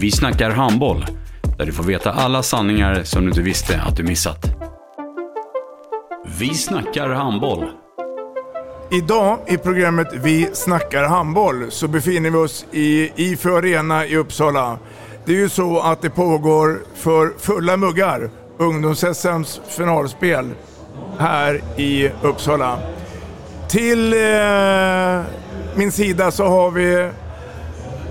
Vi snackar handboll, där du får veta alla sanningar som du inte visste att du missat. Vi snackar handboll. Idag i programmet Vi snackar handboll så befinner vi oss i IFÖ Arena i Uppsala. Det är ju så att det pågår för fulla muggar ungdoms-SMs finalspel här i Uppsala. Till eh, min sida så har vi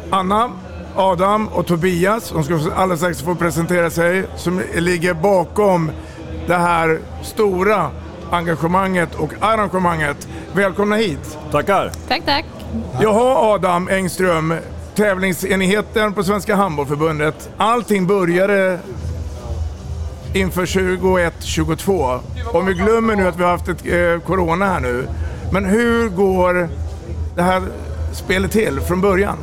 Anna, Adam och Tobias. De ska alldeles strax få presentera sig. Som ligger bakom det här stora engagemanget och arrangemanget. Välkomna hit! Tackar. Tack, tack. Jaha Adam Engström, tävlingsenheten på Svenska Handbollförbundet. Allting började inför 21-22. Om vi glömmer nu att vi har haft ett eh, corona här nu. Men hur går det här spelet till från början?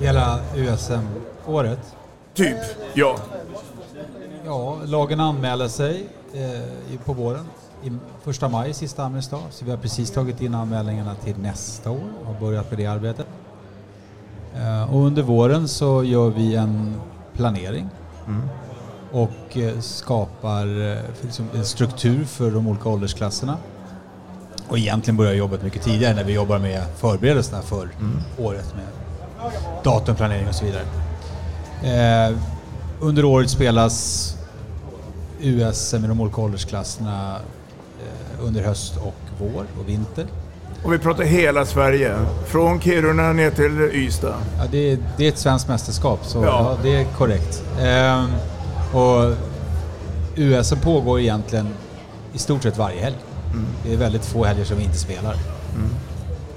Hela USM-året? Typ, ja. Ja, lagen anmäler sig eh, på våren. I första maj, sista anmälningsdag. Så vi har precis tagit in anmälningarna till nästa år och har börjat med det arbetet. Eh, och under våren så gör vi en planering och eh, skapar eh, liksom en struktur för de olika åldersklasserna. Och egentligen börjar jobbet mycket tidigare när vi jobbar med förberedelserna för året med datumplanering och så vidare. Eh, under året spelas USM i de olika åldersklasserna eh, under höst och vår och vinter. Och vi pratar hela Sverige. Från Kiruna ner till Ystad. Ja, det, är, det är ett svenskt mästerskap, så Ja. ja. det är korrekt. Ehm, och USM pågår egentligen i stort sett varje helg. Det är väldigt få helger som vi inte spelar.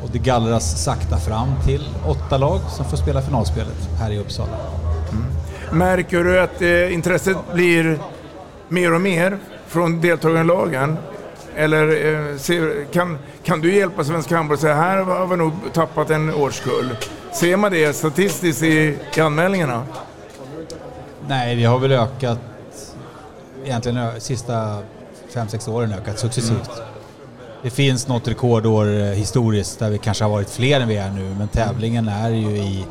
Och det gallras sakta fram till åtta lag som får spela finalspelet här i Uppsala. Märker du att eh, intresset blir mer och mer från deltagarlagen? Eller eh, ser, kan, kan du hjälpa Svenska Handboll och säga här har vi nog tappat en årskull? Ser man det statistiskt i, i anmälningarna? Nej, vi har väl ökat, egentligen ö- sista fem sex åren ökat successivt. Det finns något rekordår eh, historiskt där vi kanske har varit fler än vi är nu, men tävlingen är ju i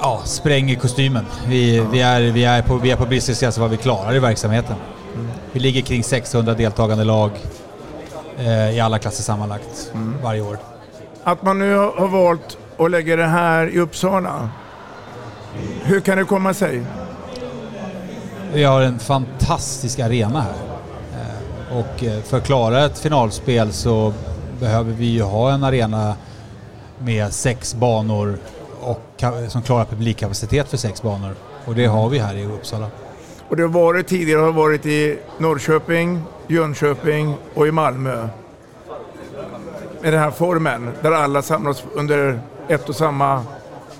Ja, spränger kostymen. Vi, vi, är, vi, är på, vi är på bristningsgräns vad vi klarar i verksamheten. Vi ligger kring 600 deltagande lag eh, i alla klasser sammanlagt varje år. Att man nu har har valt att lägga det här i Uppsala. Hur kan det komma sig? Vi har en fantastisk arena här. Och eh, för att klara ett finalspel så behöver vi ju ha en arena med sex banor och som klarar publikkapacitet för sex banor. Och det har vi här i Uppsala. Och det har varit tidigare har varit i Norrköping, Jönköping och i Malmö. Med den här formen där alla samlas under ett och samma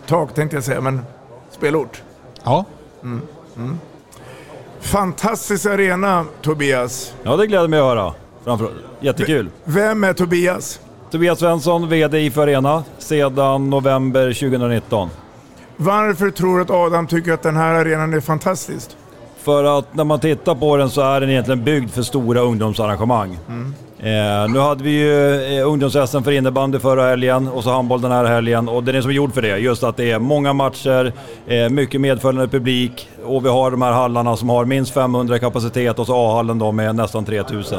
tak tänkte jag säga, men spelort. Ja. Mm. Mm. Fantastisk arena Tobias. Ja, det gläder mig att höra. Framför, jättekul. Vem är Tobias? Tobias Svensson, VD i Arena sedan november 2019. Varför tror du att Adam tycker att den här arenan är fantastisk? För att när man tittar på den så är den egentligen byggd för stora ungdomsarrangemang. Mm. Eh, nu hade vi ju eh, ungdoms för innebandy förra helgen och så handboll den här helgen och den är som gjord för det. Just att det är många matcher, eh, mycket medföljande publik och vi har de här hallarna som har minst 500 kapacitet och så A-hallen då med nästan 3000.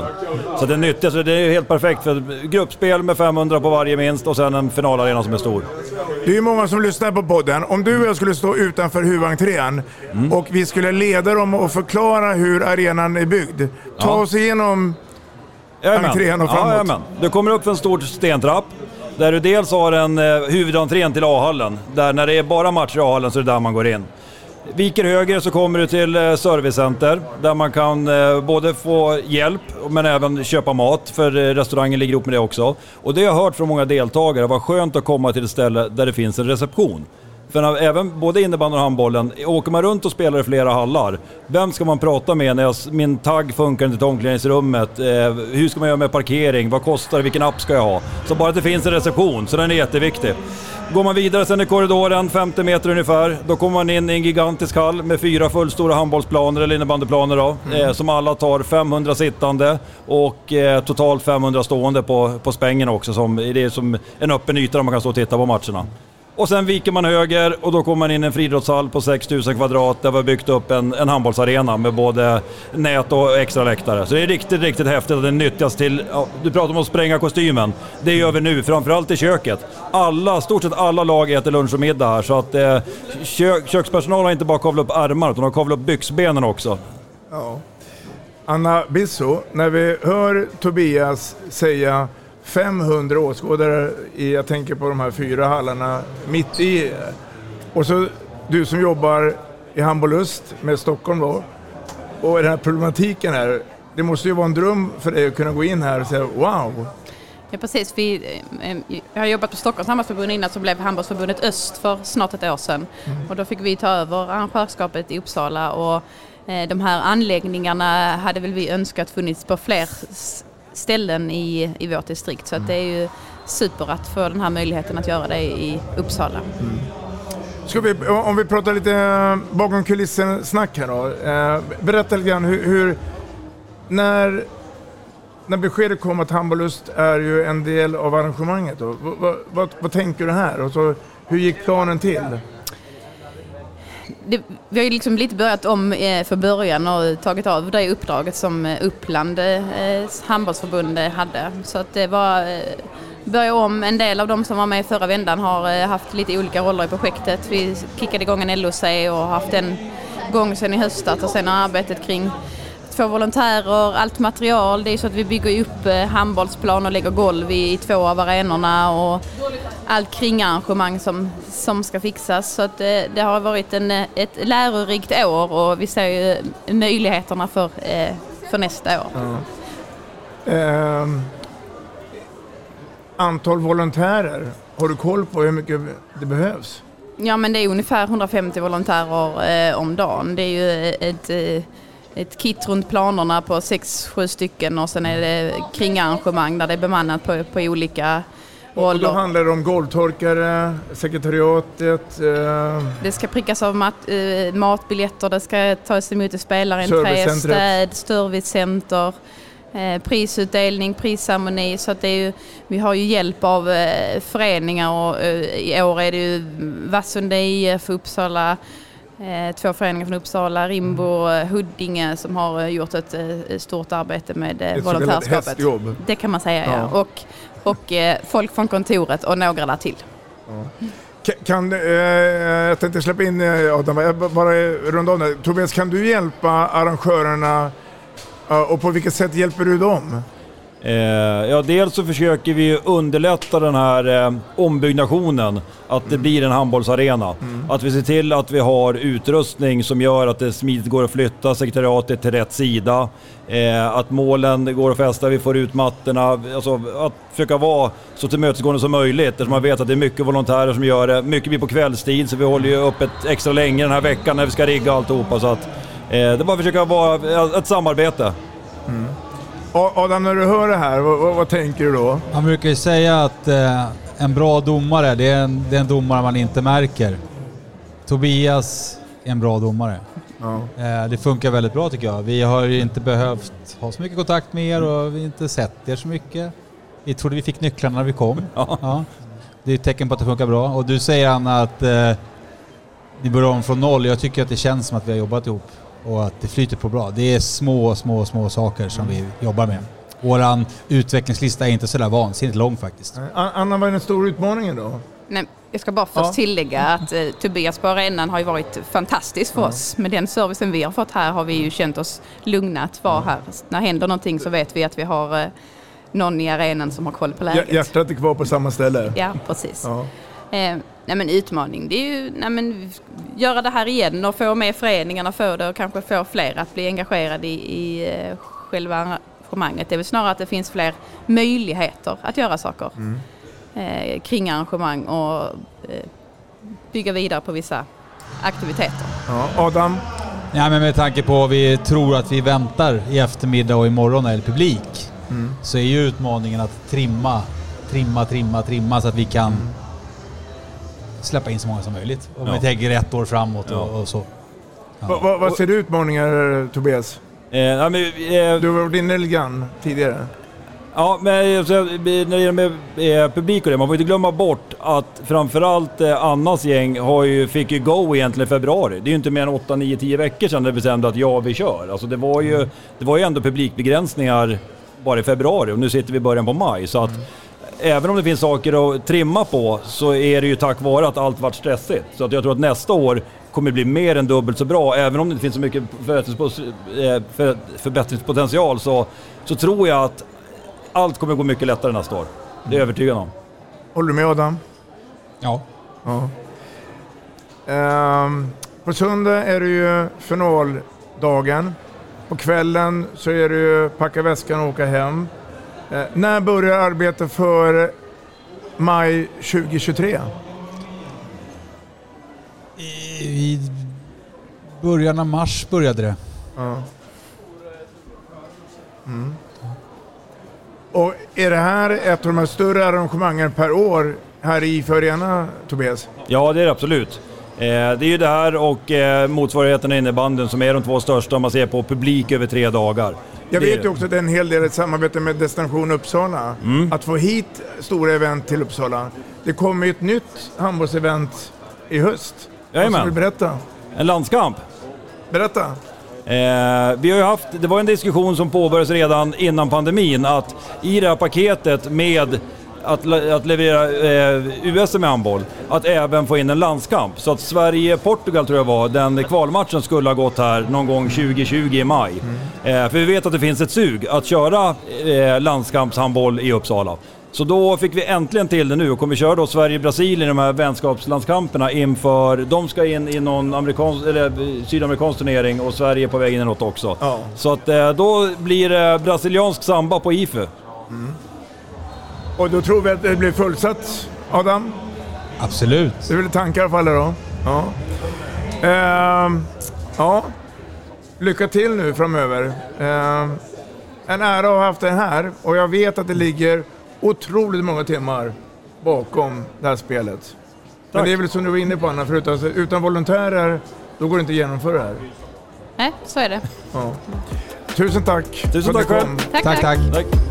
Så det nyttjas, det är helt perfekt för gruppspel med 500 på varje minst och sen en finalarena som är stor. Det är ju många som lyssnar på podden. Om du och jag skulle stå utanför huvudentrén Mm. och vi skulle leda dem och förklara hur arenan är byggd. Ta Ja. oss igenom Jajamän. entrén och framåt. Ja, jajamän. du kommer upp för en stor stentrapp. Där du dels har en eh, huvudentrén till A-hallen. Där när det är bara matcher i A-hallen så är det där man går in. Viker höger så kommer du till eh, servicecenter där man kan eh, både få hjälp men även köpa mat för eh, restaurangen ligger ihop med det också. Och det har jag hört från många deltagare, vad skönt att komma till ett ställe där det finns en reception. För även både innebandyn och handbollen, åker man runt och spelar i flera hallar, vem ska man prata med när jag, min tagg funkar inte till omklädningsrummet? Eh, hur ska man göra med parkering? Vad kostar det? Vilken app ska jag ha? Så bara att det finns en reception, så den är jätteviktig. Går man vidare sen i korridoren, 50 meter ungefär, då kommer man in i en gigantisk hall med fyra fullstora handbollsplaner, eller innebandyplaner då, eh, som alla tar 500 sittande och eh, totalt 500 stående på, på spängen också. Som, det är som en öppen yta där man kan stå och titta på matcherna. Och sen viker man höger och då kommer man in i en friidrottshall på 6000 kvadrat där vi har byggt upp en, en handbollsarena med både nät och extra läktare. Så det är riktigt, riktigt häftigt att den nyttjas till... Ja, du pratar om att spränga kostymen. Det gör vi nu, framförallt i köket. Alla, stort sett alla lag äter lunch och middag här så att eh, kö, kökspersonal har inte bara kavlat upp armar utan de har kavlat upp byxbenen också. Ja. Anna Bisso, när vi hör Tobias säga 500 åskådare, i, jag tänker på de här fyra hallarna mitt i, och så du som jobbar i Handbollust med Stockholm då, och den här problematiken här, det måste ju vara en dröm för dig att kunna gå in här och säga wow. Ja precis, vi, eh, jag har jobbat på Stockholms handbollsförbund innan så blev handbollsförbundet Öst för snart ett år sedan. Och då fick vi ta över arrangörskapet i Uppsala och eh, de här anläggningarna hade väl vi önskat funnits på fler ställen i, i vårt distrikt. Så att det är ju super att få den här möjligheten att göra det i Uppsala. Mm. Ska vi, om vi pratar lite eh, bakom kulissen-snack här då. Eh, berätta lite grann hur, hur när, när beskedet kom att Handbollust är ju en del av arrangemanget, då, vad, vad, vad, vad tänker du här? Och så, hur gick planen till? Det, vi har ju liksom lite börjat om eh, för början och tagit av det uppdraget som eh, Uppland eh, handbollsförbund hade. Så att det var eh, börja om. En del av de som var med i förra vändan har eh, haft lite olika roller i projektet. Vi kickade igång en LOC och har haft en gång sedan i höstas och sen har arbetet kring två volontärer, allt material. Det är så att vi bygger upp eh, handbollsplan och lägger golv i, i två av arenorna och allt kringarrangemang som, som ska fixas. Så att, eh, det har varit en, eh, ett lärorikt år och vi ser ju möjligheterna för, eh, för nästa år. Ehm, antal volontärer, har du koll på hur mycket det behövs? Ja men det är ungefär 150 volontärer eh, om dagen. Det är ju ett, eh, ett kit runt planerna på 6-7 stycken och sen är det kringarrangemang där det är bemannat på, på olika Och då handlar det om golvtorkare, sekretariatet, eh, Det ska prickas av mat, eh, matbiljetter, det ska tas emot i spelarentré, städ, servicecenter, eh, prisutdelning, prisceremoni. Så att det är ju, vi har ju hjälp av eh, föreningar och eh, i år är det ju Vassunda IF, Uppsala, två föreningar från Uppsala, Rimbo, eh, Huddinge som har eh, gjort ett eh, stort arbete med eh, Ett volontärskapet. hästjobb. Det kan man säga ja. Ja. Och, och eh, folk från kontoret och några där till. Ka- Kan, eh, jag tänkte släppa in eh, Adam, jag bara runda av det. Tobias, kan du hjälpa arrangörerna eh, och på vilket sätt hjälper du dem? Eh, ja, dels så försöker vi underlätta den här eh, ombyggnationen, att det blir en handbollsarena. Att vi ser till att vi har utrustning som gör att det smidigt går att flytta sekretariatet till rätt sida. Eh, att målen går att fästa, vi får ut mattorna. Alltså att försöka vara så tillmötesgående som möjligt eftersom man vet att det är mycket volontärer som gör det. Mycket blir på kvällstid så vi håller ju öppet extra länge den här veckan när vi ska rigga alltihopa. Så att, eh, det är bara att försöka vara ett samarbete. A- Adam, när du hör det här, vad, vad, vad tänker du då? Man brukar ju säga att eh, en bra domare, det är en, det är en domare man inte märker. Tobias är en bra domare. Ja. Eh, Det funkar väldigt bra tycker jag. Vi har ju inte behövt ha så mycket kontakt med er och vi har inte sett er så mycket. Vi trodde vi fick nycklarna när vi kom. Ja. Det är ett tecken på att det funkar bra. Och du säger Anna att eh, ni börjar om från noll. Jag tycker att det känns som att vi har jobbat ihop och att det flyter på bra. Det är små, små, små saker som vi jobbar med. Våran utvecklingslista är inte sådär vansinnigt lång faktiskt. A- Anna, vad är den stora utmaningen då? Nej, jag ska bara först Ja. tillägga att eh, Tobias på arenan har ju varit fantastisk för oss. Med den servicen vi har fått här har vi ju känt oss lugna att vara här. När händer någonting så vet vi att vi har eh, någon i arenan som har koll på läget. Hj- Hjärtat är kvar på samma ställe. Ja, precis. Ja. Eh, nej men utmaning, det är ju nej men, göra det här igen och få med föreningarna för det och kanske få fler att bli engagerade i, i eh, själva arrangemanget. Det är väl snarare att det finns fler möjligheter att göra saker Mm. eh, kring arrangemang och eh, bygga vidare på vissa aktiviteter. Ja. Adam? Ja, men med tanke på vad vi tror att vi väntar i eftermiddag och imorgon när det är publik Mm. så är ju utmaningen att trimma, trimma, trimma, trimma så att vi kan släppa in så många som möjligt. Om Ja. vi tänker ett år framåt och, och så. Va- va- vad ser du utmaningar Tobias? Eh, ja, men, eh, Du har varit inne lite grann tidigare. Ja, men alltså, när det gäller med eh, publik och det, man får inte glömma bort att framförallt eh, Annas gäng har ju, fick ju go egentligen i februari. Det är ju inte mer än 8, 9, 10 veckor sedan det bestämde att ja, vi kör. Alltså det var ju, det var ju ändå publikbegränsningar bara i februari och nu sitter vi i början på maj. Så att även om det finns saker att trimma på så är det ju tack vare att allt varit stressigt. Så att jag tror att nästa år kommer bli mer än dubbelt så bra. Även om det inte finns så mycket eh, för- förbättringspotential så, så tror jag att allt kommer gå mycket lättare nästa år. Det är jag övertygad om. Håller du med Adam? Ja. ja. Ehm, på söndag är det ju finaldagen. På kvällen så är det ju packa väskan och åka hem. Eh, när börjar arbetet för maj 2023? I början av mars började det. Ja. Mm. Och är det här ett av de här större arrangemangen per år här i IFÖ Arena, Tobias? Ja, det är det absolut. Eh, det är ju det här och eh, motsvarigheten i innebandyn som är de två största om man ser på publik över tre dagar. Jag vet ju också att det är en hel del ett samarbete med Destination Uppsala. Mm. Att få hit stora event till Uppsala. Det kommer ju ett nytt handbollsevent i höst. Jajamän. Vad ska du berätta? En landskamp. Berätta. Eh, vi har ju haft, det var en diskussion som påbörjades redan innan pandemin att i det här paketet med att, att leverera eh, USM i handboll, att även få in en landskamp. Så att Sverige-Portugal tror jag var, den kvalmatchen skulle ha gått här någon gång 2020 i maj. Eh, för vi vet att det finns ett sug att köra eh, landskampshandboll i Uppsala. Så då fick vi äntligen till det nu och kommer köra då Sverige-Brasilien i de här vänskapslandskamperna inför... De ska in i någon amerikansk, eller eh, sydamerikansk turnering och Sverige är på väg in i något också. Så att eh, då blir det brasiliansk samba på IFU. Och då tror vi att det blir fullsatt, Adam? Absolut. Det är väl tankar i alla då? Ja. Ehm, ja. Lycka till nu framöver. Ehm, en ära att ha haft dig här och jag vet att det ligger otroligt många timmar bakom det här spelet. Men Tack. det är väl som du var inne på Anna, förut, alltså, utan volontärer då går det inte att genomföra det här. Nej, så är det. Ja. Tusen tack Tusen för tack själv. Tack, Tack, tack. tack.